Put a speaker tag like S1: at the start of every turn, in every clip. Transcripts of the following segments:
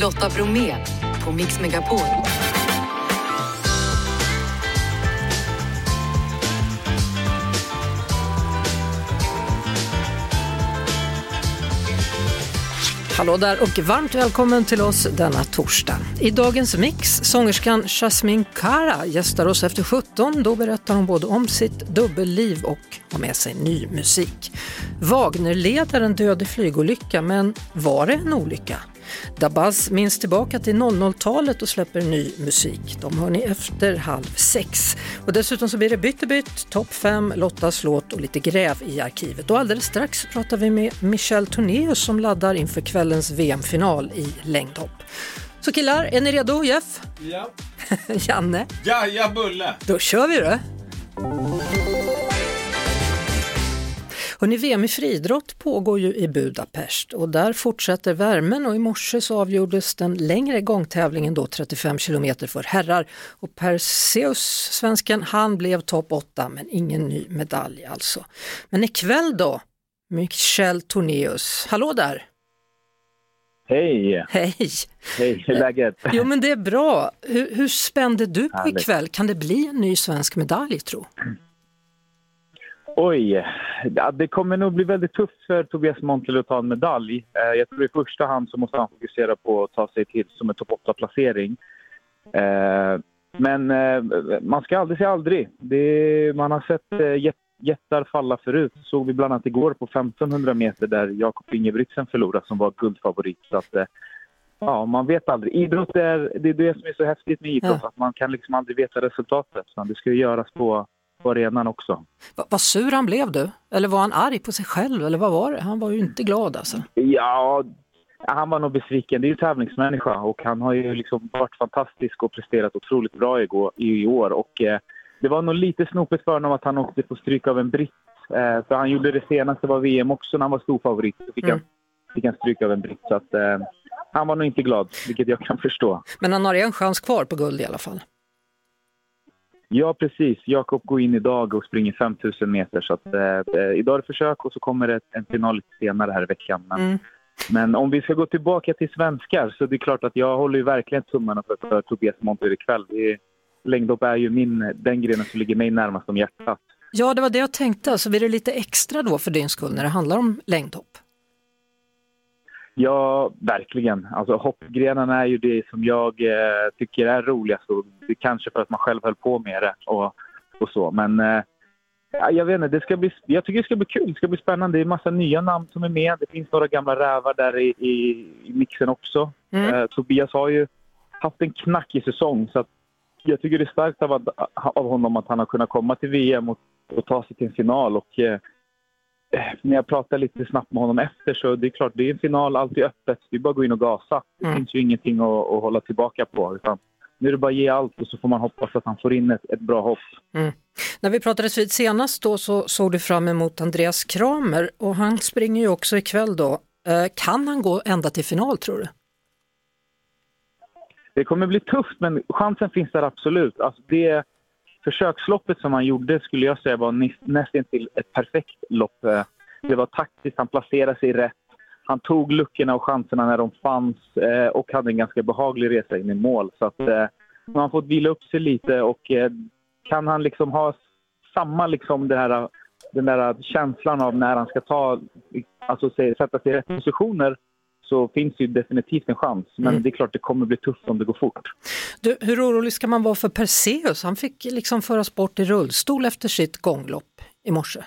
S1: Lotta Bromé på Mix Megapol.
S2: Hallå där och varmt välkommen till oss denna torsdag. I dagens mix, sångerskan Jasmine Kara gästar oss efter 17. Då berättar hon både om sitt dubbelliv och har med sig ny musik. Wagnerledaren död i flygolycka, men var det en olycka? Dabaz minns tillbaka till 00-talet och släpper ny musik. De hör ni efter halv sex. Och dessutom så blir det Bytt bytt, topp fem, Lottas låt och lite gräv i arkivet. Och alldeles strax pratar vi med Michel Tornéus som laddar inför kvällens VM-final i längdhopp. Så killar, är ni redo Jeff?
S3: Ja.
S2: Janne?
S3: Ja, ja, Bulle!
S2: Då kör vi då! Hörrni, VM i friidrott pågår ju i Budapest och där fortsätter värmen och i morse så avgjordes den längre gångtävlingen då 35 kilometer för herrar och Perseus, svensken, han blev topp 8 men ingen ny medalj alltså. Men ikväll då, Michel Tornéus, hallå där!
S4: Hej!
S2: Hej!
S4: Hej, hur är läget?
S2: Jo men det är bra. Hur, hur spände du på ikväll? Kan det bli en ny svensk medalj tro?
S4: Oj, det kommer nog bli väldigt tufft för Tobias Montell att ta en medalj. Eh, Jag tror i första hand så måste han fokusera på att ta sig till som en topp 8-placering. Eh, Men eh, man ska aldrig säga aldrig. Det, man har sett jät- jättar falla förut. såg vi bland annat igår på 1500 meter där Jakob Ingebrigtsen förlorade som var guldfavorit. Så att, ja, man vet aldrig. Idrott är det, är det som är så häftigt med idrott.
S2: Ja.
S4: Att man kan liksom aldrig veta resultatet. Så det ska göras på, på arenan också.
S2: Va- Vad sur han blev du? Eller var han arg på sig själv? Eller vad var det? Han var ju inte glad alltså.
S4: Ja, han var nog besviken. Det är ju tävlingsmänniska och han har ju liksom varit fantastisk och presterat otroligt bra igår, i, år. Och, eh, det var nog lite snopet för honom att han åkte på stryk av en britt. Eh, för han gjorde det senaste var VM också när han var storfavorit. Så fick,
S2: Mm.
S4: han, fick han stryk av en britt. Så att, eh, han var nog inte glad, vilket jag kan förstå.
S2: Men han har en chans kvar på guld i alla fall.
S4: Ja, precis. Jakob går in idag och springer 5000 meter. Så att, eh, eh, idag är det försök och så kommer det en final lite senare här i veckan. Men,
S2: Mm.
S4: men om vi ska gå tillbaka till svenskar så det är klart att jag håller ju verkligen tummarna för, för Tobias Monter ikväll. Det längdhopp är ju min, den grenen som ligger mig närmast om hjärtat.
S2: Ja, det var det jag tänkte. Alltså, blir det lite extra då för din skull när det handlar om längdhopp?
S4: Ja, verkligen. Alltså, hoppgrenen är ju det som jag eh, tycker är roligast. Och det kanske för att man själv höll på med det och, och så. Men eh, ja, jag vet inte, det ska bli, jag tycker det ska bli kul. Det ska bli spännande. Det är massa nya namn som är med. Det finns några gamla rävar där i, i, i mixen också.
S2: Mm.
S4: Eh, Tobias har ju haft en knackig säsong. Så jag tycker det är starkt av, att- av honom att han har kunnat komma till VM och, och ta sig till en final. Och, eh, när jag pratar lite snabbt med honom efter så det är klart, det är en final, alltid öppet. Det är bara att gå in och gasa. Det
S2: Mm.
S4: finns ju ingenting att, att hålla tillbaka på. Utan nu är det bara att ge allt och så får man hoppas att han får in ett, ett bra hopp.
S2: När vi pratades vid senast då så såg du fram emot Andreas Kramer och han springer ju också ikväll då. Eh, kan han gå ända till final tror du?
S4: Det kommer bli tufft, men chansen finns där absolut. Alltså det försöksloppet som han gjorde skulle jag säga var nästan till ett perfekt lopp. Eh, det var taktiskt, han placerade sig rätt. Han tog luckorna och chanserna när de fanns eh, och hade en ganska behaglig resa in i mål. Så att, eh, man har fått vila upp sig lite och kan han liksom ha samma liksom det här, den där känslan av när han ska ta, alltså sätta sig i rätt positioner så finns det ju definitivt en chans. Men
S2: Mm.
S4: det är klart det kommer bli tufft om det går fort.
S2: Du, hur orolig ska man vara för Perseus? Han fick liksom föras bort i rullstol efter sitt gånglopp i morse.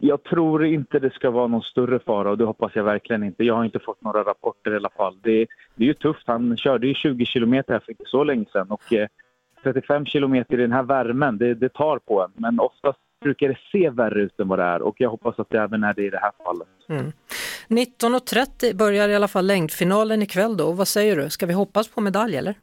S4: Jag tror inte det ska vara någon större fara och det hoppas jag verkligen inte. Jag har inte fått några rapporter i alla fall. Det, det är ju tufft. Han körde ju 20 kilometer här för inte så länge sedan och eh, 35 kilometer i den här värmen, det, det tar på en. Men oftast brukar det se värre ut än vad det är och jag hoppas att det även är det i det här fallet.
S2: Mm. 19.30 börjar i alla fall längdfinalen ikväll då. Vad säger du? Ska vi hoppas på medalj eller?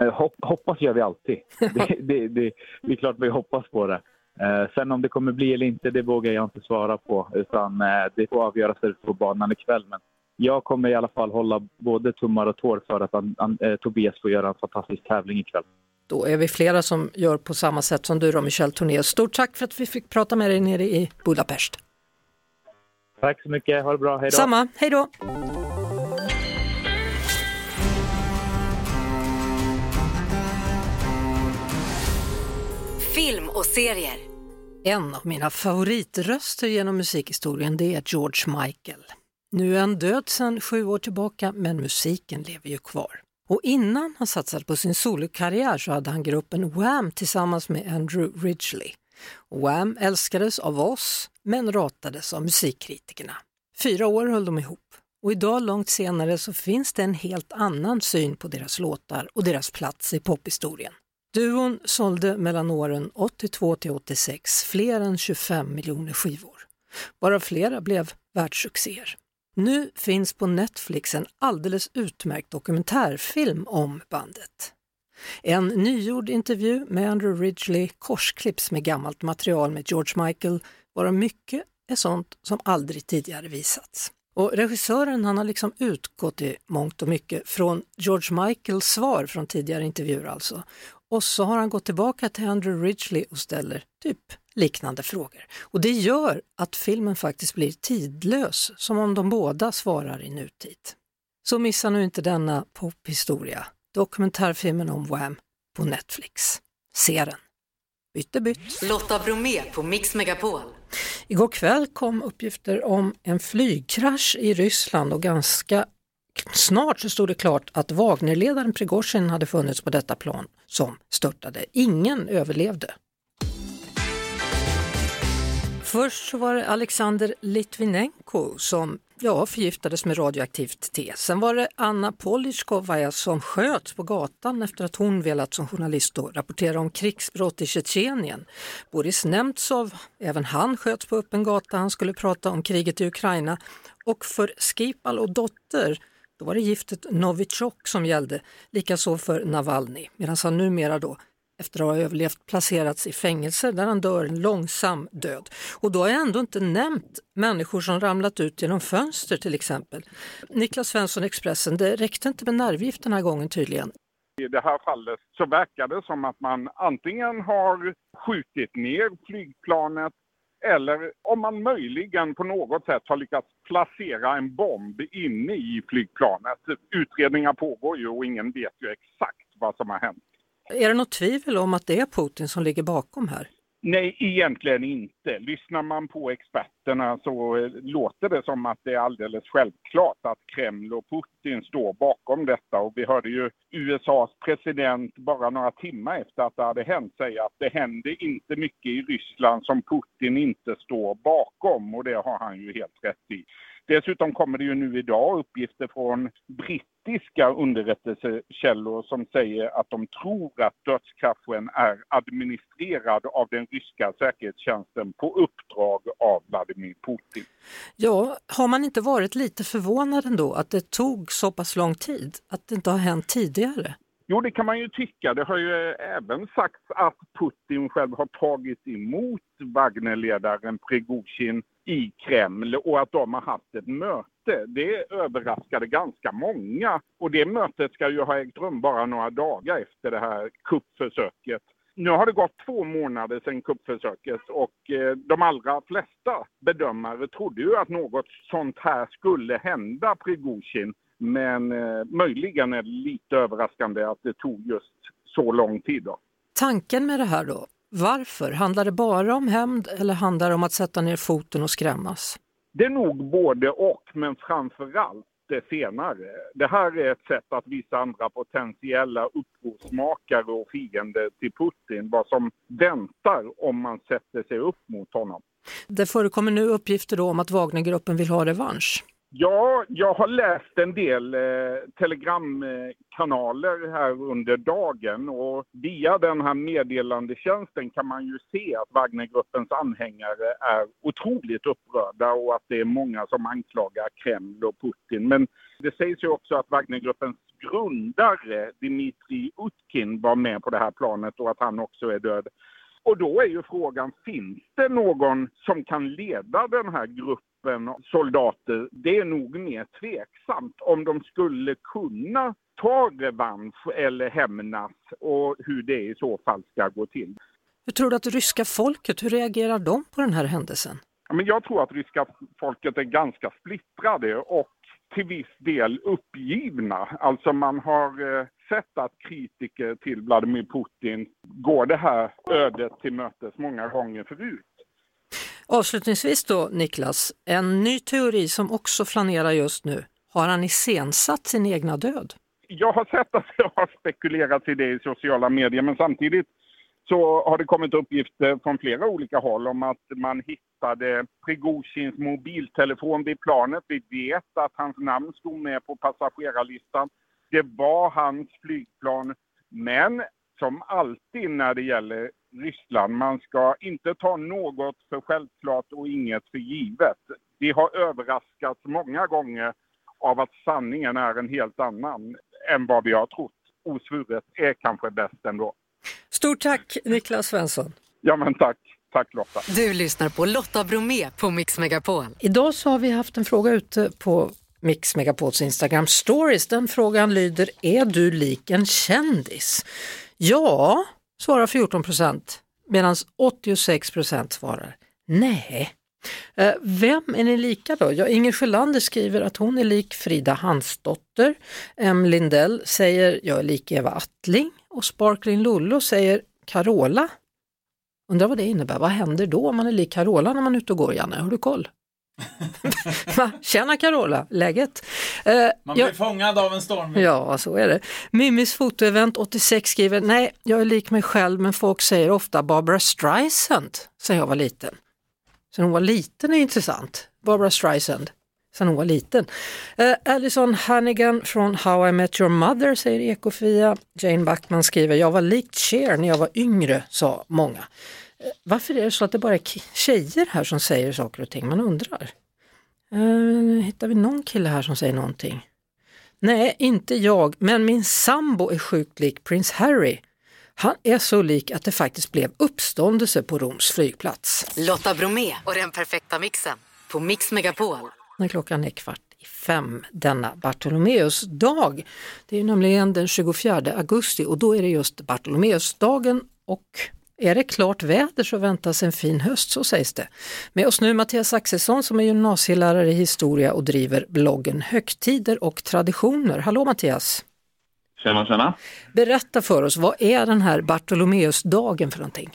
S4: Eh, Hopp, hoppas gör vi alltid. Det, det, det, det är klart vi hoppas på det. Eh, sen om det kommer bli eller inte, det vågar jag inte svara på. Utan eh, det får avgöras på banan ikväll. Men jag kommer i alla fall hålla både tummar och tår för att an, an, eh, Tobias får göra en fantastisk tävling ikväll.
S2: Då är vi flera som gör på samma sätt som du då Michel Tornéus. Stort tack för att vi fick prata med dig nere i Budapest.
S4: Tack så mycket, ha det bra, hej då.
S2: Samma, hej då.
S1: Film och serier.
S2: En av mina favoritröster genom musikhistorien det är George Michael. Nu är han död sedan sju år tillbaka men musiken lever ju kvar. Och innan han satsade på sin solokarriär så hade han gruppen Wham tillsammans med Andrew Ridgely. Wham älskades av oss, men ratades av musikkritikerna. Fyra år höll de ihop och idag långt senare så finns det en helt annan syn på deras låtar och deras plats i pophistorien. Duon sålde mellan åren 82 till 86 fler än 25 miljoner skivor, varav flera blev världssuccéer. Nu finns på Netflix en alldeles utmärkt dokumentärfilm om bandet. En nygjord intervju med Andrew Ridgeley korsklipps med gammalt material med George Michael, varav mycket är sånt som aldrig tidigare visats. Och regissören han har liksom utgått i mångt och mycket från George Michaels svar från tidigare intervjuer alltså. Och så har han gått tillbaka till Andrew Ridgeley och ställer typ liknande frågor. Och det gör att filmen faktiskt blir tidlös, som om de båda svarar i nutid. Så missa nu inte denna pophistoria, dokumentärfilmen om Wham på Netflix. Se den! Bytte bytt.
S1: Lotta Bromé på Mix Megapol.
S2: Igår kväll kom uppgifter om en flygkrasch i Ryssland och ganska snart så stod det klart att Wagnerledaren Prigozjin hade funnits på detta plan som störtade. Ingen överlevde. Först så var det Alexander Litvinenko som ja, förgiftades med radioaktivt te. Sen var det Anna Politjkovaja som sköts på gatan efter att hon velat som journalist då rapportera om krigsbrott i Tjetjenien. Boris Nemtsov, även han sköts på öppen gata, han skulle prata om kriget i Ukraina. Och för Skipal och dotter då var det giftet Novichok som gällde, likaså för Navalny, medan han numera då efter att ha överlevt placerats i fängelse där han dör en långsam död. Och då har jag ändå inte nämnt människor som ramlat ut genom fönster till exempel. Niklas Svensson, Expressen, det räckte inte med nervgift den här gången tydligen.
S3: I det här fallet så verkar det som att man antingen har skjutit ner flygplanet eller om man möjligen på något sätt har lyckats placera en bomb inne i flygplanet. Utredningar pågår ju och ingen vet ju exakt vad som har hänt.
S2: Är det något tvivel om att det är Putin som ligger bakom här?
S3: Nej, egentligen inte. Lyssnar man på experterna så eh, låter det som att det är alldeles självklart att Kreml och Putin står bakom detta. Och vi hörde ju USAs president bara några timmar efter att det hade hänt säga att det händer inte mycket i Ryssland som Putin inte står bakom och det har han ju helt rätt i. Dessutom kommer det ju nu idag uppgifter från brittiska underrättelsekällor som säger att de tror att dödskraschen är administrerad av den ryska säkerhetstjänsten på uppdrag av Vladimir Putin.
S2: Ja, har man inte varit lite förvånad ändå att det tog så pass lång tid, att det inte har hänt tidigare?
S3: Jo, det kan man ju tycka. Det har ju eh, även sagts att Putin själv har tagit emot Wagnerledaren Prigozjin i Kreml och att de har haft ett möte. Det överraskade ganska många och det mötet ska ju ha ägt rum bara några dagar efter det här kuppförsöket. Nu har det gått två månader sedan kuppförsöket och eh, de allra flesta bedömare trodde ju att något sånt här skulle hända Prigozjin men eh, möjligen är det lite överraskande att det tog just så lång tid. Då.
S2: Tanken med det här då, varför? Handlar det bara om hämnd eller handlar det om att sätta ner foten och skrämmas?
S3: Det är nog både och, men framförallt det senare. Det här är ett sätt att visa andra potentiella upprorsmakare och fiender till Putin vad som väntar om man sätter sig upp mot honom.
S2: Det förekommer nu uppgifter om att Wagnergruppen vill ha revansch.
S3: Ja, jag har läst en del eh, telegramkanaler här under dagen och via den här meddelandetjänsten kan man ju se att Wagnergruppens anhängare är otroligt upprörda och att det är många som anklagar Kreml och Putin. Men det sägs ju också att Wagnergruppens grundare Dmitrij Utkin var med på det här planet och att han också är död. Och då är ju frågan, finns det någon som kan leda den här gruppen gruppen soldater, det är nog mer tveksamt om de skulle kunna ta revansch eller hämnas och hur det i så fall ska gå till.
S2: Hur tror du att ryska folket, hur reagerar de på den här händelsen?
S3: Men jag tror att ryska folket är ganska splittrade och till viss del uppgivna. Alltså man har eh, sett att kritiker till Vladimir Putin går det här ödet till mötes många gånger förut.
S2: Avslutningsvis då Niklas, en ny teori som också flanerar just nu. Har han iscensatt sin egna död?
S3: Jag har sett att det har spekulerats i det i sociala medier men samtidigt så har det kommit uppgifter från flera olika håll om att man hittade Prigozjins mobiltelefon vid planet. Vi vet att hans namn stod med på passagerarlistan. Det var hans flygplan. Men som alltid när det gäller Ryssland, man ska inte ta något för självklart och inget för givet. Det har överraskats många gånger av att sanningen är en helt annan än vad vi har trott. Osvuret är kanske bäst ändå.
S2: Stort tack Niklas Svensson.
S3: Ja men tack. Tack Lotta.
S1: Du lyssnar på Lotta Bromé på Mix Megapol.
S2: Idag så har vi haft en fråga ute på Mix Megapols Instagram stories. Den frågan lyder, är du lik en kändis? Ja, svarar 14 procent medan 86 procent svarar nej. Eh, vem är ni lika då? Ja, Inger Sjölander skriver att hon är lik Frida Hansdotter. M. Lindell säger jag är lik Eva Attling och Sparkling Lollo säger Carola. Undrar vad det innebär, vad händer då om man är lik Carola när man är ute och går, Janne? Har du koll? Tjena Carola, läget?
S5: Uh, man blir jag... fångad av en storm.
S2: Ja, så är det. Mimis fotoevent 86 skriver, nej, jag är lik mig själv men folk säger ofta Barbara Streisand sen jag var liten. Sen hon var liten är intressant. Barbara Streisand sen hon var liten. Uh, Alison Hannigan från How I Met Your Mother säger Ekofia. Jane Backman skriver, jag var likt Cher när jag var yngre, sa många. Varför är det så att det bara är tjejer här som säger saker och ting? Man undrar. Uh, hittar vi någon kille här som säger någonting? Nej, inte jag, men min sambo är sjukt lik prins Harry. Han är så lik att det faktiskt blev uppståndelse på Roms flygplats.
S1: Lotta Bromé och den perfekta mixen på Mix Megapol.
S2: När klockan är kvart i fem denna Bartolomeusdag. Det är nämligen den 24 augusti och då är det just Bartolomeusdagen och är det klart väder så väntas en fin höst, så sägs det. Med oss nu Mattias Axelsson som är gymnasielärare i historia och driver bloggen Högtider och traditioner. Hallå Mattias!
S6: Tjena, tjena!
S2: Berätta för oss, vad är den här Bartolomeusdagen för någonting?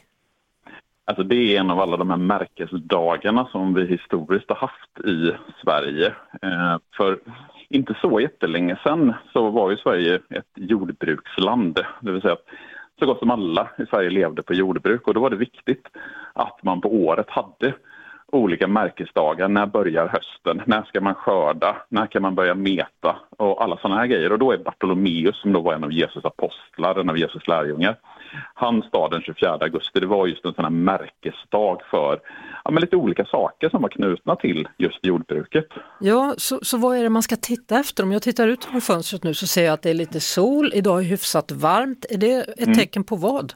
S6: Alltså det är en av alla de här märkesdagarna som vi historiskt har haft i Sverige. Eh, för inte så jättelänge sedan så var ju Sverige ett jordbruksland. Det vill säga att så gott som alla i Sverige levde på jordbruk. Och då var det viktigt att man på året hade olika märkesdagar. När börjar hösten? När ska man skörda? När kan man börja meta? Och alla sådana här grejer. Och då är Bartolomeus, som då var en av Jesus apostlar, en av Jesus lärjungar, hans dag den 24 augusti, det var just en sån här märkesdag för ja, lite olika saker som var knutna till just jordbruket.
S2: Ja, så, så vad är det man ska titta efter? Om jag tittar ut från fönstret nu så ser jag att det är lite sol, idag är hyfsat varmt. Är det ett mm. tecken på vad?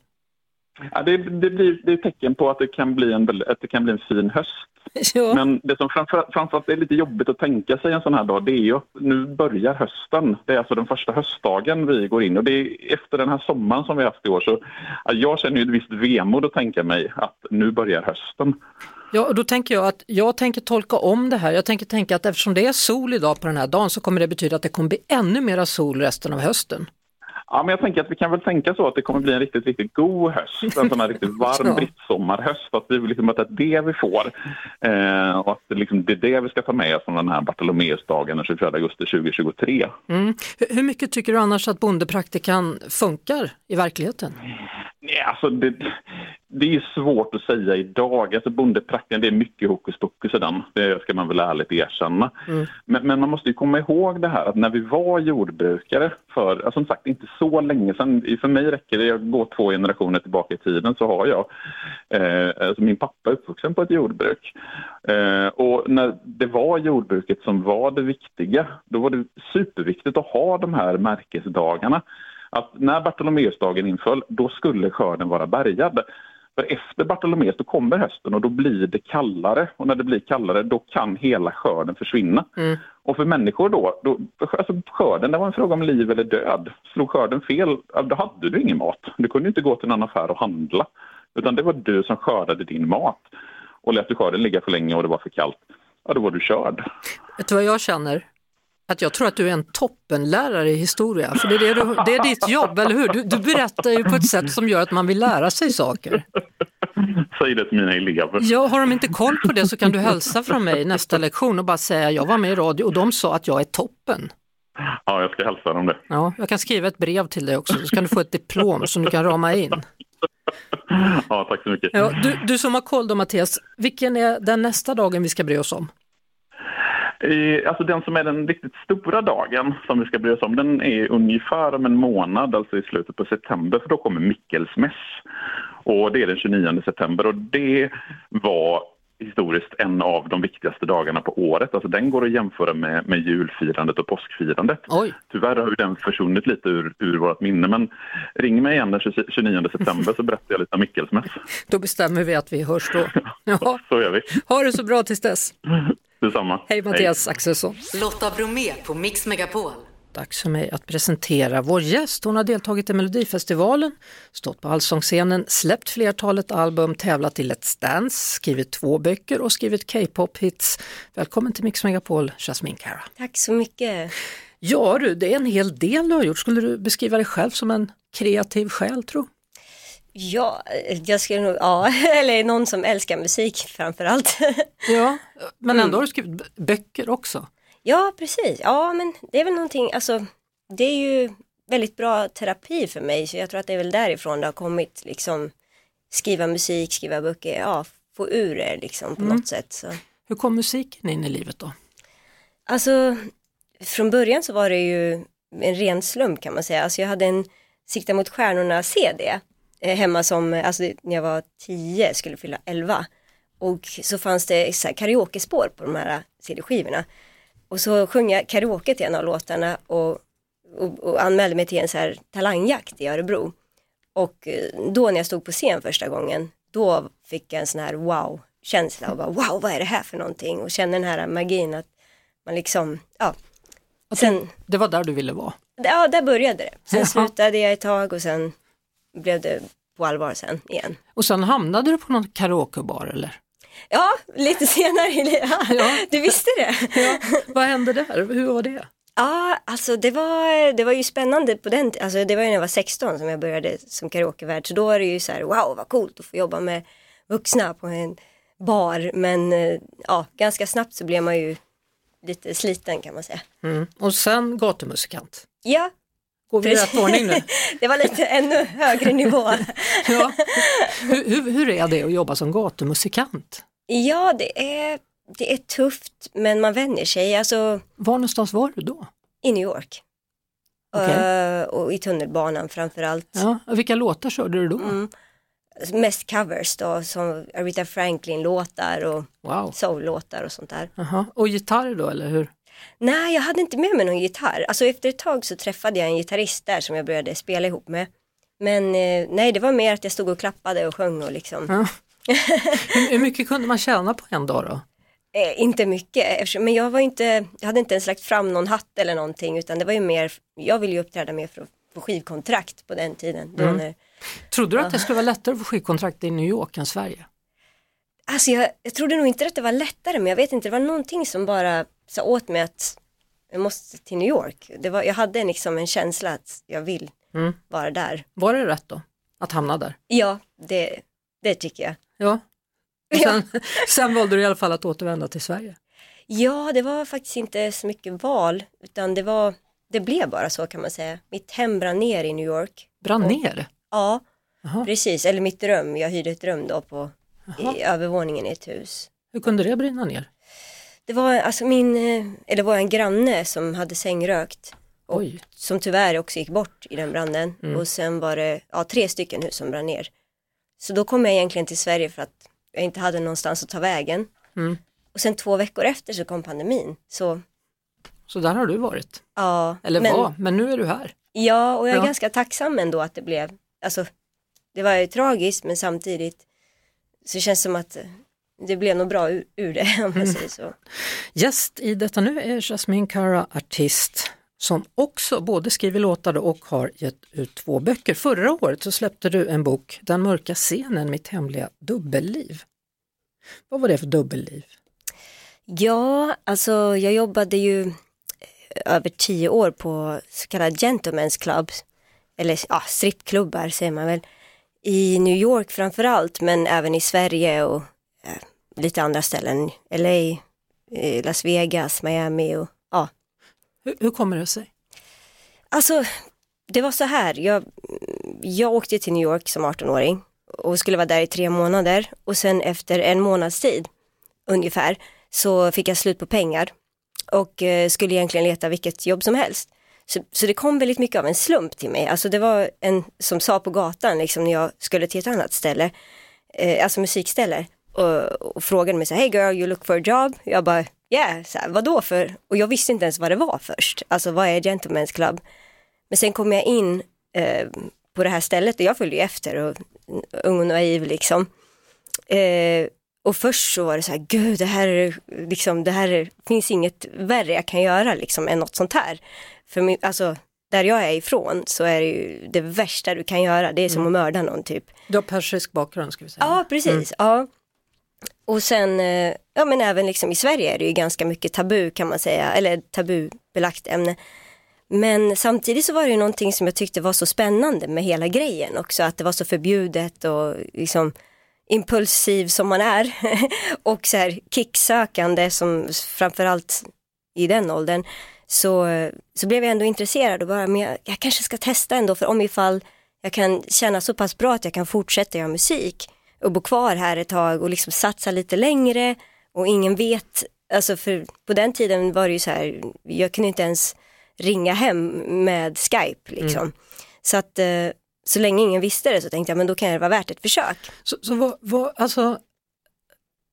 S6: Ja, det, det, blir, det är tecken på att det kan bli en, att det kan bli en fin höst. Ja. Men det som framför, framförallt är lite jobbigt att tänka sig en sån här dag, det är ju att nu börjar hösten. Det är alltså den första höstdagen vi går in och det är efter den här sommaren som vi haft i år. Så jag känner ju ett visst vemod att tänka mig att nu börjar hösten.
S2: Ja, och då tänker jag att jag tänker tolka om det här. Jag tänker tänka att eftersom det är sol idag på den här dagen så kommer det betyda att det kommer bli ännu mera sol resten av hösten.
S6: Ja, men jag tänker att vi kan väl tänka så att det kommer bli en riktigt, riktigt god höst. En sån här riktigt varm brittsommarhöst. Att, vi liksom, att det är det vi får. Eh, och att det, liksom, det är det vi ska ta med oss från den här Bartolomeusdagen den 24 augusti 2023.
S2: Mm. Hur mycket tycker du annars att bondepraktikan funkar i verkligheten?
S6: Nej, alltså det, det är svårt att säga idag. Alltså bondepraktiken, det är mycket hokus pokus i den. Det ska man väl ärligt erkänna. Mm. Men, men, man måste ju komma ihåg det här att när vi var jordbrukare för, alltså som sagt, inte så länge sedan. För mig räcker det, jag går två generationer tillbaka i tiden så har jag, eh, alltså min pappa är uppvuxen på ett jordbruk. Eh, och när det var jordbruket som var det viktiga, då var det superviktigt att ha de här märkesdagarna att när Bartolomeusdagen inföll, då skulle skörden vara bärgad. För efter Bartolomeus då kommer hösten och då blir det kallare och när det blir kallare då kan hela skörden försvinna. Mm. Och för människor då, då alltså skörden det var en fråga om liv eller död. Slog skörden fel, då hade du ingen mat. Du kunde inte gå till någon affär och handla. Utan det var du som skördade din mat. Och lät du skörden ligga för länge och det var för kallt, ja då var du körd.
S2: Vet du vad jag känner? Att jag tror att du är en toppenlärare i historia, för det är, det, du, det är ditt jobb, eller hur? Du, du berättar ju på ett sätt som gör att man vill lära sig saker.
S6: Säg det till mina elever.
S2: Ja, har de inte koll på det så kan du hälsa från mig nästa lektion och bara säga jag var med i radio och de sa att jag är toppen.
S6: Ja, jag ska hälsa dem det.
S2: Ja, jag kan skriva ett brev till dig också så kan du få ett diplom som du kan rama in.
S6: Ja, tack så mycket.
S2: Ja, du, du som har koll då Mattias, vilken är den nästa dagen vi ska bry oss om?
S6: Alltså den som är den riktigt stora dagen som vi ska bry oss om, den är ungefär om en månad, alltså i slutet på september, för då kommer Mickelsmäss. Och det är den 29 september och det var historiskt en av de viktigaste dagarna på året. Alltså den går att jämföra med, med julfirandet och påskfirandet.
S2: Oj.
S6: Tyvärr har ju den försvunnit lite ur, ur vårt minne men ring mig igen den 29 september så berättar jag lite om Mickelsmäss.
S2: Då bestämmer vi att vi hörs då.
S6: Ja. så gör vi.
S2: Ha det så bra tills dess.
S6: Detsamma.
S2: Hej Mattias Hej. Axelsson.
S1: Lotta Bromé på Mix Megapol.
S2: Dags för mig att presentera vår gäst. Hon har deltagit i Melodifestivalen, stått på Allsångsscenen, släppt flertalet album, tävlat i Let's Dance, skrivit två böcker och skrivit K-pop-hits. Välkommen till Mix Megapol, Jasmine Cara.
S7: Tack så mycket.
S2: Ja du, det är en hel del du har gjort. Skulle du beskriva dig själv som en kreativ själ tro?
S7: Ja, jag skulle nog, ja, eller någon som älskar musik framförallt.
S2: ja, men ändå har du skrivit böcker också.
S7: Ja, precis. Ja, men det är väl någonting, alltså det är ju väldigt bra terapi för mig så jag tror att det är väl därifrån det har kommit liksom skriva musik, skriva böcker, ja, få ur det liksom på mm. något sätt. Så.
S2: Hur kom musiken in i livet då?
S7: Alltså, från början så var det ju en ren slump kan man säga. Alltså jag hade en Sikta mot stjärnorna-CD eh, hemma som, alltså när jag var 10, skulle fylla 11. Och så fanns det så här karaokespår på de här CD-skivorna. Och så sjöng jag karaoke till en av låtarna och, och, och anmälde mig till en så här talangjakt i Örebro. Och eh, då när jag stod på scen första gången, då fick jag en sån här wow-känsla och bara wow, vad är det här för någonting? Och kände den här magin att man liksom, ja.
S2: Sen, det var där du ville vara?
S7: Ja, där började det. Sen Jaha. slutade jag ett tag och sen blev det på allvar sen igen.
S2: Och sen hamnade du på någon karaokebar eller?
S7: Ja, lite senare i livet. Ja, Du visste det.
S2: Ja. Vad hände där? Hur var det?
S7: Ja, alltså det var, det var ju spännande på den alltså det var ju när jag var 16 som jag började som karaokevärd. Så då var det ju så här, wow vad coolt att få jobba med vuxna på en bar. Men eh, ja, ganska snabbt så blev man ju lite sliten kan man säga.
S2: Mm. Och sen gatumusikant?
S7: Ja.
S2: Går vi i rätt ordning nu?
S7: det var lite ännu högre nivå.
S2: ja. hur, hur, hur är det att jobba som gatumusikant?
S7: Ja, det är, det är tufft men man vänjer sig. Alltså,
S2: var någonstans var du då?
S7: I New York. Okay. Uh, och i tunnelbanan framförallt.
S2: Ja, vilka låtar körde du då? Mm.
S7: Mest covers då, som Aretha Franklin-låtar och wow. soul-låtar och sånt där.
S2: Aha. Och gitarr då, eller hur?
S7: Nej, jag hade inte med mig någon gitarr. Alltså efter ett tag så träffade jag en gitarrist där som jag började spela ihop med. Men eh, nej, det var mer att jag stod och klappade och sjöng och liksom. Ja.
S2: Hur mycket kunde man tjäna på en dag då?
S7: Eh, inte mycket, men jag var inte, jag hade inte ens lagt fram någon hatt eller någonting utan det var ju mer, jag ville ju uppträda mer för att få skivkontrakt på den tiden. Mm. När,
S2: Trodde du ja. att det skulle vara lättare att få skivkontrakt i New York än Sverige?
S7: Alltså jag, jag trodde nog inte att det var lättare men jag vet inte, det var någonting som bara sa åt mig att jag måste till New York. Det var, jag hade liksom en känsla att jag vill mm. vara där.
S2: Var det rätt då? Att hamna där?
S7: Ja, det, det tycker jag.
S2: Ja. Och sen, ja. sen valde du i alla fall att återvända till Sverige.
S7: Ja, det var faktiskt inte så mycket val utan det var, det blev bara så kan man säga. Mitt hem brann ner i New York.
S2: Brann ner?
S7: Ja, Aha. precis. Eller mitt rum. Jag hyrde ett rum då på i övervåningen i ett hus.
S2: Hur kunde det brinna ner?
S7: Det var alltså min, eh, eller var en granne som hade sängrökt. Och Oj. Som tyvärr också gick bort i den branden. Mm. Och sen var det ja, tre stycken hus som brann ner. Så då kom jag egentligen till Sverige för att jag inte hade någonstans att ta vägen. Mm. Och sen två veckor efter så kom pandemin. Så,
S2: så där har du varit?
S7: Ja.
S2: Eller men, var, men nu är du här.
S7: Ja, och jag är ja. ganska tacksam ändå att det blev, alltså det var ju tragiskt men samtidigt så känns det som att det blev nog bra ur, ur det om man säger så.
S2: Gäst i detta nu är Jasmine Kara, artist som också både skriver låtar och har gett ut två böcker. Förra året så släppte du en bok, Den mörka scenen, mitt hemliga dubbelliv. Vad var det för dubbelliv?
S7: Ja, alltså jag jobbade ju över tio år på så kallade gentlemen's clubs, eller ja, strippklubbar säger man väl, i New York framför allt, men även i Sverige och eh, lite andra ställen, LA, eh, Las Vegas, Miami och ja.
S2: Hur, hur kommer det sig?
S7: Alltså, det var så här, jag, jag åkte till New York som 18-åring och skulle vara där i tre månader och sen efter en månads tid ungefär så fick jag slut på pengar och eh, skulle egentligen leta vilket jobb som helst. Så, så, det kom väldigt mycket av en slump till mig. Alltså det var en som sa på gatan liksom när jag skulle till ett annat ställe, eh, alltså musikställe och, och frågade mig så hey girl you look for a job? Jag bara, yeah, så här, vadå för? Och jag visste inte ens vad det var först. Alltså vad är Gentlemen's Club? Men sen kom jag in eh, på det här stället och jag följde efter och ung och naiv liksom. Eh, och först så var det så här, gud det här är liksom, det här är, finns inget värre jag kan göra liksom än något sånt här. För min, alltså, där jag är ifrån så är det ju det värsta du kan göra, det är som mm. att mörda någon typ.
S2: Du har persisk bakgrund ska vi säga.
S7: Ja, precis. Mm. Ja. Och sen, eh, ja men även liksom i Sverige är det ju ganska mycket tabu kan man säga, eller tabubelagt ämne. Men samtidigt så var det ju någonting som jag tyckte var så spännande med hela grejen också, att det var så förbjudet och liksom impulsiv som man är och så här kicksökande som framförallt i den åldern så, så blev jag ändå intresserad och bara, men jag, jag kanske ska testa ändå för om ifall jag kan känna så pass bra att jag kan fortsätta göra musik och bo kvar här ett tag och liksom satsa lite längre och ingen vet, alltså för på den tiden var det ju så här, jag kunde inte ens ringa hem med Skype liksom. Mm. Så att eh, så länge ingen visste det så tänkte jag men då kan det vara värt ett försök.
S2: Så, så vad, vad, alltså,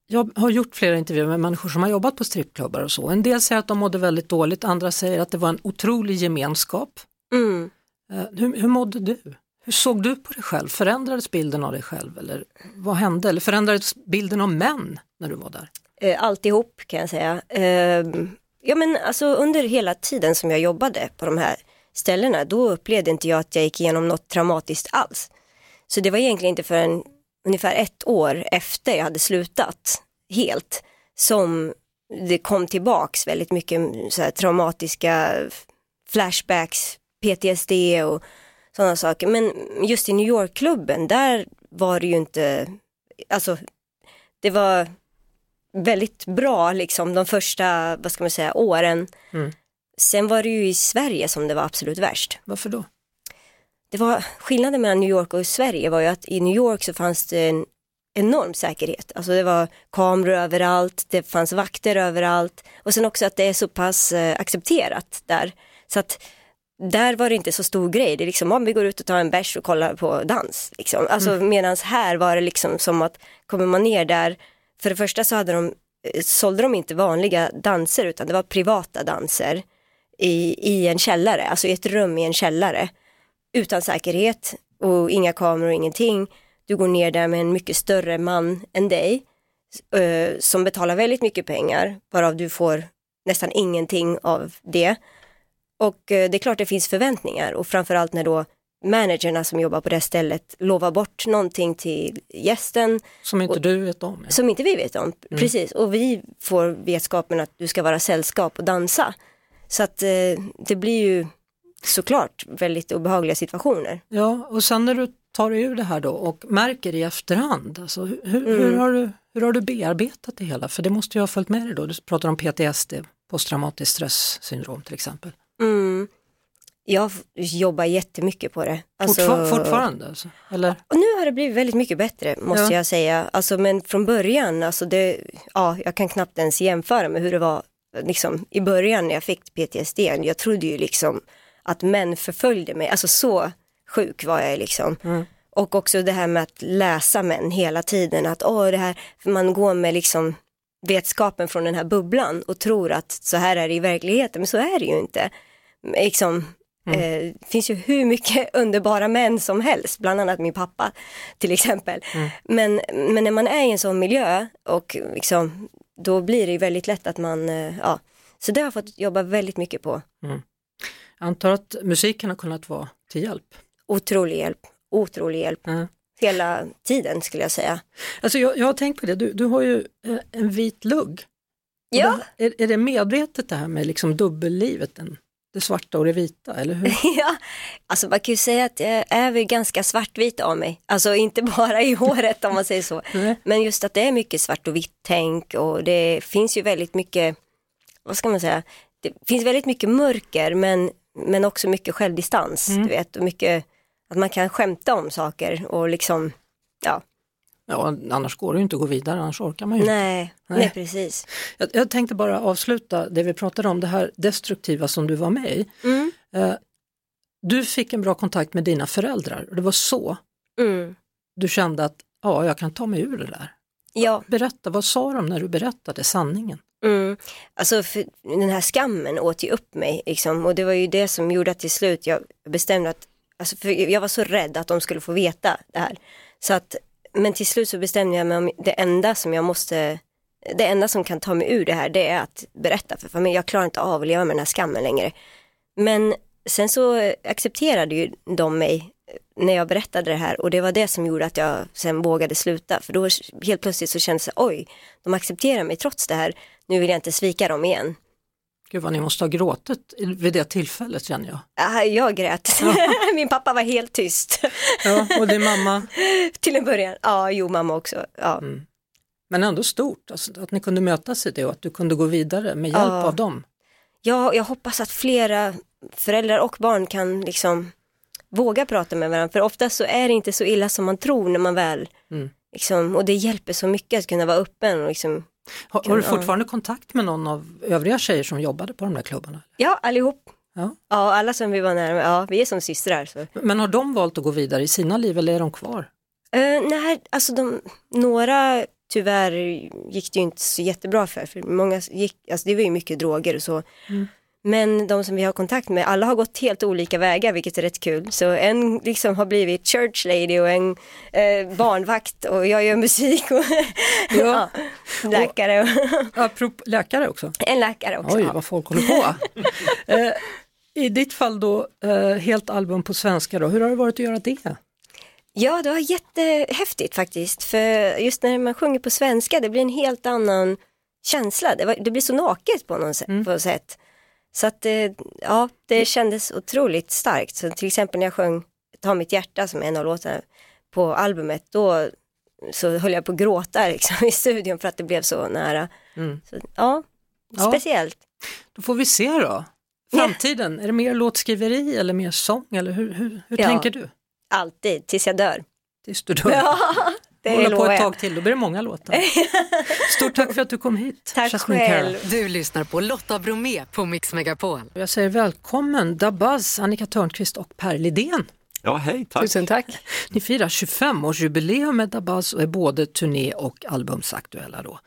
S2: jag har gjort flera intervjuer med människor som har jobbat på strippklubbar och så. En del säger att de mådde väldigt dåligt, andra säger att det var en otrolig gemenskap.
S7: Mm.
S2: Uh, hur, hur mådde du? Hur såg du på dig själv? Förändrades bilden av dig själv eller vad hände? Eller förändrades bilden av män när du var där?
S7: Eh, alltihop kan jag säga. Ehm, ja men alltså under hela tiden som jag jobbade på de här ställena, då upplevde inte jag att jag gick igenom något traumatiskt alls. Så det var egentligen inte förrän ungefär ett år efter jag hade slutat helt som det kom tillbaks väldigt mycket så här, traumatiska flashbacks, PTSD och sådana saker. Men just i New York-klubben, där var det ju inte, alltså det var väldigt bra liksom de första, vad ska man säga, åren. Mm. Sen var det ju i Sverige som det var absolut värst.
S2: Varför då?
S7: Det var, skillnaden mellan New York och Sverige var ju att i New York så fanns det en enorm säkerhet. Alltså det var kameror överallt, det fanns vakter överallt och sen också att det är så pass eh, accepterat där. Så att där var det inte så stor grej, det är liksom om vi går ut och tar en bärs och kollar på dans. Liksom. Alltså mm. medans här var det liksom som att kommer man ner där, för det första så hade de, eh, sålde de inte vanliga danser utan det var privata danser i, i en källare, alltså i ett rum i en källare utan säkerhet och inga kameror och ingenting. Du går ner där med en mycket större man än dig eh, som betalar väldigt mycket pengar varav du får nästan ingenting av det. Och eh, det är klart det finns förväntningar och framförallt när då managerna som jobbar på det stället lovar bort någonting till gästen.
S2: Som inte
S7: och,
S2: du vet om? Ja.
S7: Som inte vi vet om, mm. precis. Och vi får vetskapen att du ska vara sällskap och dansa. Så att eh, det blir ju såklart väldigt obehagliga situationer.
S2: Ja, och sen när du tar dig ur det här då och märker i efterhand, alltså, hur, mm. hur, har du, hur har du bearbetat det hela? För det måste ju ha följt med dig då, du pratar om PTSD, posttraumatiskt stresssyndrom till exempel.
S7: Mm. Jag jobbar jättemycket på det.
S2: Alltså, Fortfar fortfarande? Alltså, eller?
S7: Och nu har det blivit väldigt mycket bättre måste ja. jag säga. Alltså, men från början, alltså det, ja, jag kan knappt ens jämföra med hur det var liksom, i början när jag fick PTSD. Jag trodde ju liksom att män förföljde mig, alltså så sjuk var jag liksom. Mm. Och också det här med att läsa män hela tiden, att åh det här, man går med liksom vetskapen från den här bubblan och tror att så här är det i verkligheten, men så är det ju inte. Liksom, mm. eh, finns ju hur mycket underbara män som helst, bland annat min pappa till exempel. Mm. Men, men när man är i en sån miljö och liksom, då blir det ju väldigt lätt att man, eh, ja, så det har jag fått jobba väldigt mycket på.
S2: Mm. Jag antar att musiken har kunnat vara till hjälp?
S7: Otrolig hjälp, otrolig hjälp. Mm. Hela tiden skulle jag säga.
S2: Alltså jag, jag har tänkt på det, du, du har ju eh, en vit lugg.
S7: Ja.
S2: Är, är det medvetet det här med liksom dubbellivet, den, det svarta och det vita, eller hur?
S7: ja, alltså man kan ju säga att jag är väl ganska svartvit av mig. Alltså inte bara i håret om man säger så. Men just att det är mycket svart och vitt tänk och det finns ju väldigt mycket, vad ska man säga, det finns väldigt mycket mörker men, men också mycket självdistans. Du vet, och mycket att man kan skämta om saker och liksom, ja,
S2: Ja, annars går det ju inte att gå vidare, annars orkar man ju inte.
S7: nej,
S2: Nej.
S7: nej, precis.
S2: Jag, jag tänkte bara avsluta det vi pratade om, det här destruktiva som du var med i.
S7: Mm.
S2: Eh, du fick en bra kontakt med dina föräldrar och det var så
S7: Mm.
S2: du kände att ja, jag kan ta mig ur det där.
S7: Ja.
S2: Berätta, vad sa de när du berättade sanningen?
S7: Mm. Alltså den här skammen åt ju upp mig liksom, och det var ju det som gjorde att till slut jag bestämde att, alltså jag var så rädd att de skulle få veta det här. Så att, men till slut så bestämde jag mig om det enda som jag måste, det enda som kan ta mig ur det här det är att berätta för familjen. Jag klarar inte av att leva med den här skammen längre. Men sen så accepterade ju de mig när jag berättade det här och det var det som gjorde att jag sen vågade sluta. För då helt plötsligt så kändes det, oj, de accepterar mig trots det här. Nu vill jag inte svika dem igen.
S2: Gud vad ni måste ha gråtit vid det tillfället känner jag.
S7: Ah, Jag grät. Min pappa var helt tyst.
S2: Ja, och din mamma,
S7: Till en början. Ja, jo mamma också. Ja.
S2: Mm. men ändå stort, alltså, att ni kunde mötas i det och att du kunde gå vidare med hjälp
S7: Ja.
S2: av dem.
S7: Jag, jag hoppas att flera föräldrar och barn kan liksom våga prata med varandra. För ofta så är det inte så illa som man tror när man väl,
S2: Mm.
S7: liksom, och det hjälper så mycket att kunna vara öppen och liksom,
S2: Har, har du fortfarande kontakt med någon av övriga tjejer som jobbade på de där klubbarna?
S7: ja allihop.
S2: Ja.
S7: Ja, alla som vi var nära, ja vi är som systrar. Så.
S2: Men har de valt att gå vidare i sina liv eller är de kvar?
S7: Uh, nej, alltså de, några tyvärr gick det ju inte så jättebra för, för många gick, alltså det var ju mycket droger och så.
S2: Mm.
S7: Men de som vi har kontakt med, alla har gått helt olika vägar vilket är rätt kul. Så en liksom har blivit church lady och en eh, barnvakt och jag gör musik och ja. läkare och
S2: Apropå läkare också.
S7: en läkare också.
S2: Oj,
S7: ja.
S2: vad folk håller på. eh, I ditt fall då, eh, helt album på svenska då, hur har det varit att göra det?
S7: Ja, det var jättehäftigt faktiskt. För just när man sjunger på svenska, det blir en helt annan känsla. Det, var, det blir så naket på något sätt. På något sätt. Så att ja, det kändes otroligt starkt. Så till exempel när jag sjöng Ta mitt hjärta som är en av låtarna på albumet, då så höll jag på att gråta liksom, i studion för att det blev så nära.
S2: Mm.
S7: Så, ja,
S2: Ja.
S7: speciellt.
S2: Då får vi se då. Framtiden, är det mer låtskriveri eller mer sång eller hur, hur, hur
S7: Ja.
S2: tänker du?
S7: Alltid, tills jag dör.
S2: Tills du dör.
S7: Ja, det
S2: Hålla på ett tag till, då blir det många låtar. Stort tack för att du kom hit.
S7: Tack
S2: Jasmine Cara.
S7: själv.
S1: Du lyssnar på Lotta Bromé på Mix Megapol.
S2: Jag säger välkommen Dabaz, Annika Törnqvist och Per Lidén.
S8: Ja, hej, tack.
S9: Tusen tack.
S2: Ni firar 25-årsjubileum med Dabaz och är både turné och albumsaktuella då.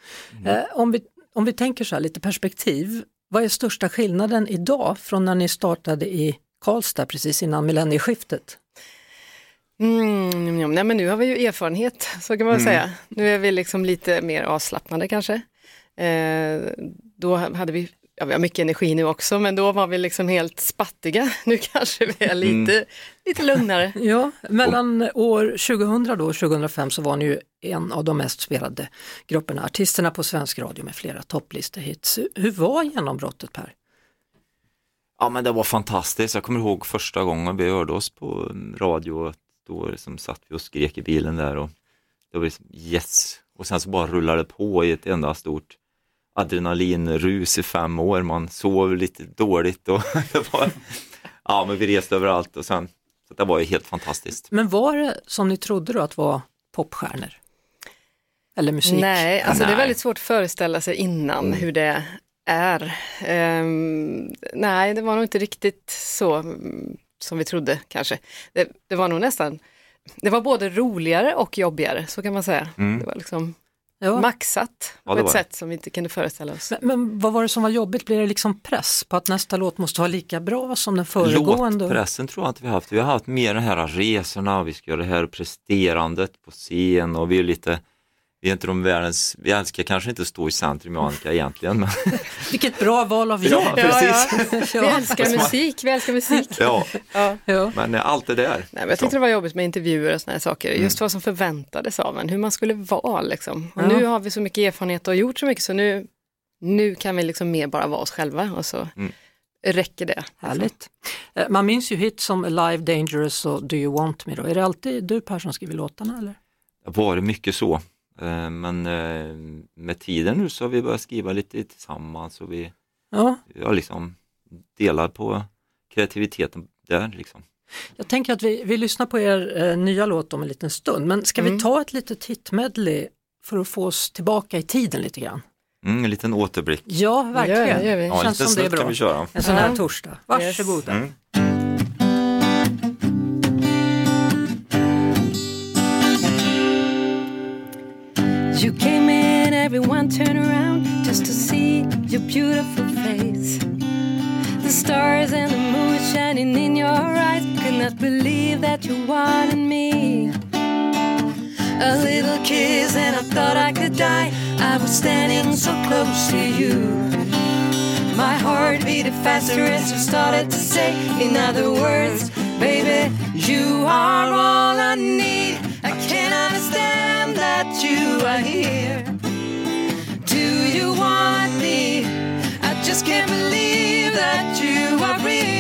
S2: Eh, om, vi, om vi tänker så här lite perspektiv, vad är största skillnaden idag från när ni startade i Karlstad precis innan millennieskiftet?
S9: Mm, ja, nej, men nu har vi ju erfarenhet, så kan man väl säga. Nu är vi liksom lite mer avslappnade kanske. Eh, då hade vi, ja, vi har mycket energi nu också, men då var vi liksom helt spattiga. Nu kanske vi är lite, lite lugnare.
S2: Ja, mellan år 2000 då och 2005 så var ni ju en av de mest spelade grupperna, artisterna på svensk radio med flera topplistehits. Hur var genombrottet Per?
S8: Ja, men det var fantastiskt. Jag kommer ihåg första gången vi hörde oss på radio. Då liksom satt vi och skrek i bilen där och det var liksom yes. Och sen så bara rullade det på i ett enda stort adrenalinrus i fem år. Man sov lite dåligt och det var, ja men vi reste överallt och sen, så det var ju helt fantastiskt.
S2: Men var det som ni trodde då att vara popstjärnor? Eller musik?
S9: Nej, alltså det är
S8: Nej.
S9: väldigt svårt att föreställa sig innan hur det är. Ehm, nej, det var nog inte riktigt så mm, som vi trodde kanske. Det, det var nog nästan, det var både roligare och jobbigare, så kan man säga. Det var liksom
S2: Ja.
S9: maxat
S8: Ja,
S9: på ett sätt som vi inte kunde föreställa oss.
S2: Men, men vad var det som var jobbigt? Blir det liksom press på att nästa låt måste vara lika bra som den föregående?
S8: Låtpressen tror jag inte vi har haft. Vi har haft mer de här resorna, vi ska göra det här presterandet på scen och vi är lite, vi är inte de världens, vi älskar kanske inte att stå i centrum och Annika egentligen. Men,
S2: Vilket bra val av jobb!
S8: ja, precis.
S9: Vi älskar musik, vi älskar musik.
S8: Ja,
S9: Ja.
S2: Ja.
S8: men eh, allt det där.
S9: Nej, men jag tyckte det var jobbigt med intervjuer och här saker. Just vad som förväntades av en, hur man skulle vara liksom. Och
S2: Ja.
S9: nu har vi så mycket erfarenhet och gjort så mycket så nu, nu kan vi liksom mer bara vara oss själva och så mm. räcker det.
S2: Härligt. Eh, man minns ju hits som Alive, Dangerous och Do You Want Me då. Är det alltid du Per som skriver låtarna eller?
S8: Det har varit mycket så. Eh, men eh, med tiden nu så har vi börjat skriva lite tillsammans och vi ja. har liksom delat på kreativiteten där liksom.
S2: Jag tänker att vi, vi lyssnar på er eh, nya låt om en liten stund, men ska mm. vi ta ett litet hitmedley för att få oss tillbaka i tiden lite grann?
S8: Mm, en liten återblick.
S2: Ja, verkligen. Ja,
S8: ja, ja, Känns som det är bra. Kan vi köra.
S2: En sån här torsdag. Varsågoda. Mm. Everyone turned around just to see your beautiful face. The stars and the moon shining in your eyes. Cannot believe that you wanted me. A little kiss, and I thought I could die. I was standing so close to you. My heart beat faster as you started to say, in other words, baby, you are all I need. I can't understand that you are here. You want me? I just can't believe that you are real.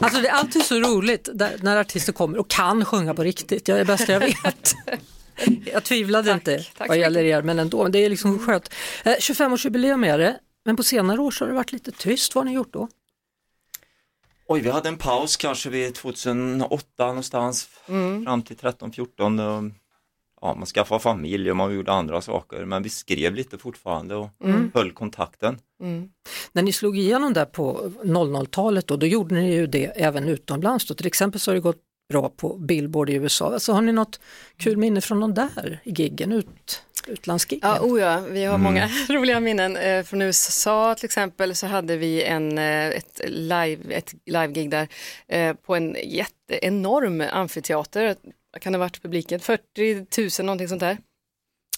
S2: Alltså det är alltid så roligt när artister kommer och kan sjunga på riktigt. Jag är bäst jag vet. Jag tvivlade
S9: Tack,
S2: inte
S9: tack
S2: vad gäller er, men ändå. Det är liksom skönt. Eh, 25-årsjubileum är det, men på senare år så har det varit lite tyst. Vad har ni gjort då?
S8: Oj, vi hade en paus kanske vid 2008 någonstans fram till 13-14. Ja, man skaffade familj och man gjorde andra saker men vi skrev lite fortfarande och höll kontakten.
S2: När ni slog igenom där på 00-talet då, då gjorde ni ju det även utomlands. Då. Till exempel så har det gått bra på Billboard i USA. Alltså, har ni något kul minne från de där giggen, ut, utlandsgiggen?
S9: Ja, oh ja, vi har många roliga minnen. Eh, Från USA till exempel så hade vi en, eh, ett live, ett live-gig där eh, på en jätteenorm amfiteater. Vad kan det ha varit publiken? 40 000 någonting sånt där.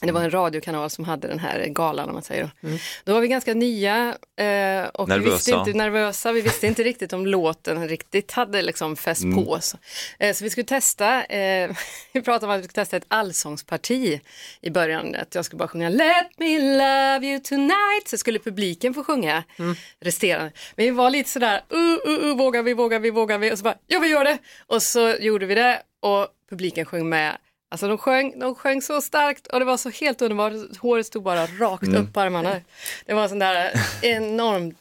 S9: Det var en radiokanal som hade den här galan om man säger. Då, då var vi ganska nya eh, och vi visste
S8: Nervösa.
S9: inte, nervösa. Vi visste inte riktigt om låten riktigt hade liksom fäst på oss. Eh, så vi skulle testa, eh, vi pratade om att vi skulle testa ett allsångsparti i början. Att jag skulle bara sjunga Let me love you tonight. Så skulle publiken få sjunga resterande. Men vi var lite sådär, uh, uh, uh, vågar vi, vågar vi, vågar vi? Och så bara, ja vi gör det. Och så gjorde vi det och publiken sjöng med. Alltså de sjöng, de sjöng så starkt och det var så helt underbart. Håret stod bara rakt upp på armarna. Det var sån där enormt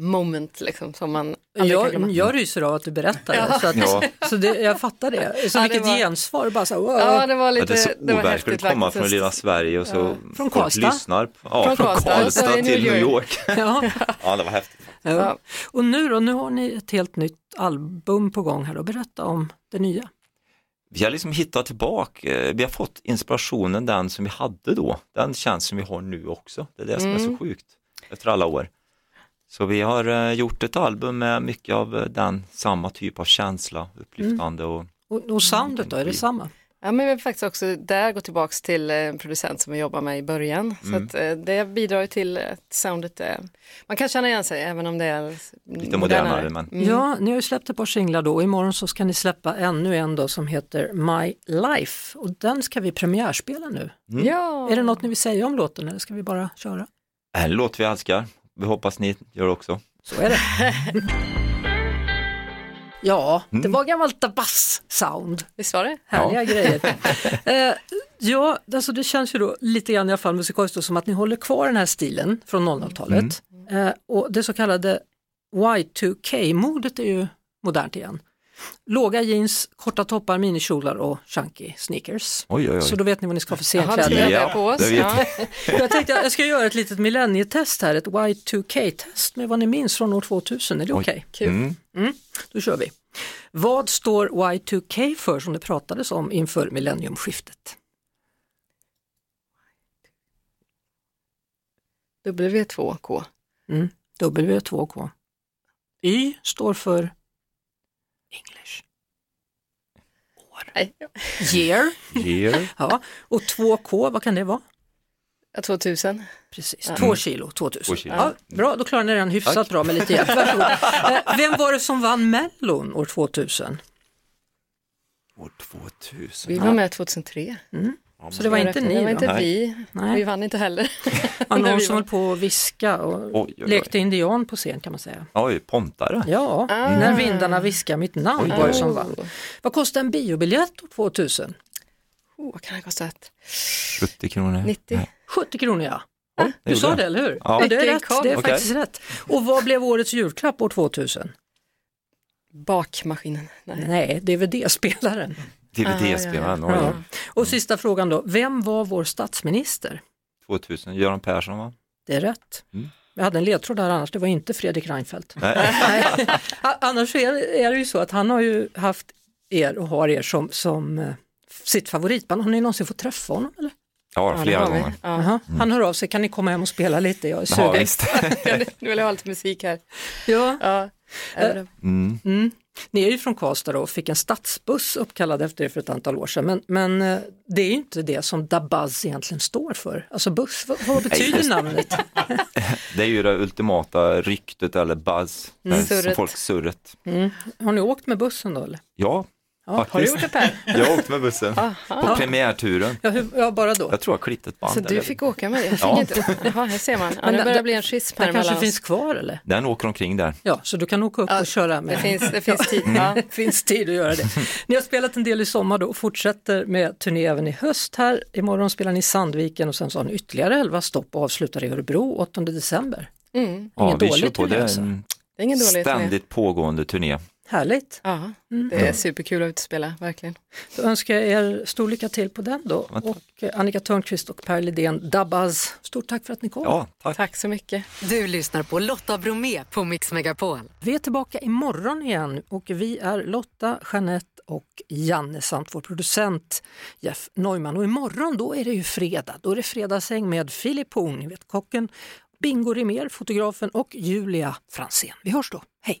S9: moment liksom som man
S2: Jag, jag ryser av att du berättar det, så, att,
S8: Ja.
S2: så det, jag fattar det. Så
S9: Ja, det
S2: vilket
S9: var-
S2: gensvar, bara så wow.
S9: Ja, det var
S8: Ja,
S9: lite,
S8: det är så
S9: det var
S8: overkligt
S9: häftigt
S8: att komma från lilla Sverige och så
S2: Från
S8: folk
S2: Karlstad.
S8: lyssnar. Ja,
S9: Från
S8: från,
S9: Karlstad,
S8: Karlstad, till
S9: New
S8: New
S9: York.
S2: Ja.
S8: Ja, det var häftigt.
S2: Ja. Och nu då, nu har ni ett helt nytt album på gång här och berätta om det nya.
S8: Vi har liksom hittat tillbaka, eh, vi har fått inspirationen den som vi hade då, den känns som vi har nu också. Det är det som är så sjukt efter alla år. Så vi har eh, gjort ett album med mycket av eh, den samma typ av känsla, upplyftande och
S2: Och, och soundet då, är det samma?
S9: Ja, men vi har faktiskt också där gått tillbaks till eh, en producent som vi jobbar med i början. Så att, eh, det bidrar ju till att soundet är, man kan känna igen sig även om det är
S8: lite modernare. Men
S2: Ja, ni har ju släppt ett par singlar då och imorgon så ska ni släppa ännu en då som heter My Life och den ska vi premiärspela nu.
S9: Ja.
S2: Är det något ni vill säga om låten eller ska vi bara köra?
S8: en låt vi älskar, vi hoppas ni gör det också.
S2: Så är det. ja, det var gammalt bass-sound.
S9: Visst var det?
S2: Härliga grejer. eh, ja, alltså det känns ju då lite grann i alla fall musikaliskt som att ni håller kvar den här stilen från 00-talet. Eh, och det så kallade Y2K-modet är ju modernt igen. Låga jeans, korta toppar, minikjolar och chunky sneakers.
S8: Oj, oj, oj.
S2: Så då vet ni vad ni ska ha för scenkläder.
S8: Ja,
S9: på oss. Ja.
S2: Jag tänkte jag ska göra ett litet millennietest här, ett Y2K-test med vad ni minns från år 2000. Är det okej?
S9: Kul.
S8: Mm.
S2: Då kör vi. Vad står Y2K för som det pratades om inför millenniumskiftet?
S9: W2K.
S2: Mm. W2K. Y står för English.
S9: Nej,
S2: Year.
S8: Year.
S2: Ja. Och 2K, vad kan det vara?
S9: ja, 2000.
S2: Precis, två kilo, 2000.
S8: Två kilo.
S2: Ja, bra, då klarar ni den hyfsat bra med lite hjälp. Eh, Vem var det som vann Mellon år 2000?
S8: År 2000.
S9: Vi var med 2003.
S2: Så det var inte
S9: Det
S2: ni
S9: var
S2: då?
S9: inte
S8: Nej.
S9: vi.
S2: Nej.
S9: Vi vann inte heller.
S2: Var
S9: När
S2: någon som
S9: var-
S2: höll på att viska och
S8: Oj, oj, oj.
S2: lekte indian på scen kan man säga.
S8: Oj, pontare.
S2: Ja, när vindarna viskar mitt namn var det som vann. Vad kostar en biobiljett år 2000?
S9: Oh, vad kan det kosta?
S8: 70 kronor.
S9: 90.
S8: Nej.
S2: 70 kronor ja.
S8: Oj,
S2: Du
S8: gjorde
S2: sa
S8: jag.
S2: det, eller hur?
S8: Ja.
S2: det är rätt. Det är
S8: Okej.
S2: faktiskt rätt. Och vad blev årets julklapp år 2000?
S9: Bakmaskinen. Nej.
S2: Nej, DVD-spelaren.
S8: DVD-spelaren.
S2: Ja.
S8: Ja.
S2: Och sista frågan då, vem var vår statsminister?
S8: 2000. Göran Persson va?
S2: Det är rätt.
S8: Mm.
S2: Jag hade en ledtråd där annars, det var inte Fredrik Reinfeldt. Annars är, det ju så att han har ju haft er och har er som, som eh, sitt favoritband. Har ni någonsin fått träffa honom? Eller?
S8: Ja,
S9: Ja,
S8: flera
S9: har vi.
S8: gånger.
S9: Ja.
S2: Jaha. Han hör av sig, kan ni komma hem och spela lite? Jag är
S8: Ja,
S2: sugen.
S8: visst.
S9: Nu vill jag ha lite musik här.
S2: Ja.
S9: Ja.
S8: Mm.
S2: Mm. Ni är ju från Karlstad då och fick en stadsbuss uppkallad efter er för ett antal år sedan. Men, men eh, det är ju inte det som Dabuzz egentligen står för. Alltså buss, vad, vad betyder namnet?
S8: Det är ju det ultimata ryktet eller buzz.
S2: Mm.
S8: som
S9: Surret.
S8: folk surret.
S2: Mm. Har ni åkt med bussen då eller?
S8: Ja,
S2: Ja,
S9: Har du gjort det Per?
S8: Jag har åkt med bussen på premiärturen.
S2: Ja, hur, ja bara då.
S8: Jag tror jag har klippt ett band.
S9: Så du
S8: eller-
S9: fick åka med det? Jag fick
S8: Ja.
S9: inte. Jaha, här ser man. Ja,
S2: Men det-
S9: börjar bli en schism här
S2: Den kanske
S9: mellan
S2: finns
S9: oss.
S2: kvar eller?
S8: Den åker omkring där.
S2: Ja, så du kan åka upp
S9: Ja,
S2: och köra med.
S9: Det finns, det finns tid. Ja.
S2: Det finns tid att göra det. Ni har spelat en del i sommar då och fortsätter med turné även i höst här. Imorgon spelar ni i Sandviken och sen så har ni ytterligare 11 stopp och avslutar i Örebro 8 december.
S9: Mm.
S8: Ja,
S2: Ingen
S8: vi
S2: dålig
S8: kör på.
S2: turné
S8: Det är
S2: alltså.
S8: en
S9: Det är ingen dålig turné.
S8: ständigt pågående turné.
S2: Härligt!
S9: Ja,
S2: Mm.
S9: det är superkul att utspela, verkligen.
S2: Då önskar jag er stor lycka till på den då. Och eh, Annika Törnqvist och Per Lidén, Dabbaz, stort tack för att ni kom.
S8: Ja, tack.
S9: Tack så mycket.
S1: Du lyssnar på Lotta Bromé på Mix Megapol.
S2: Vi är tillbaka imorgon igen och vi är Lotta, Jeanette och Janne samt vår producent Jeff Neumann. Och imorgon då är det ju fredag, då är det fredagshäng med Filip Horn, ni vet kocken, Bingo Rimér, fotografen och Julia Fransén. Vi hörs då, hej!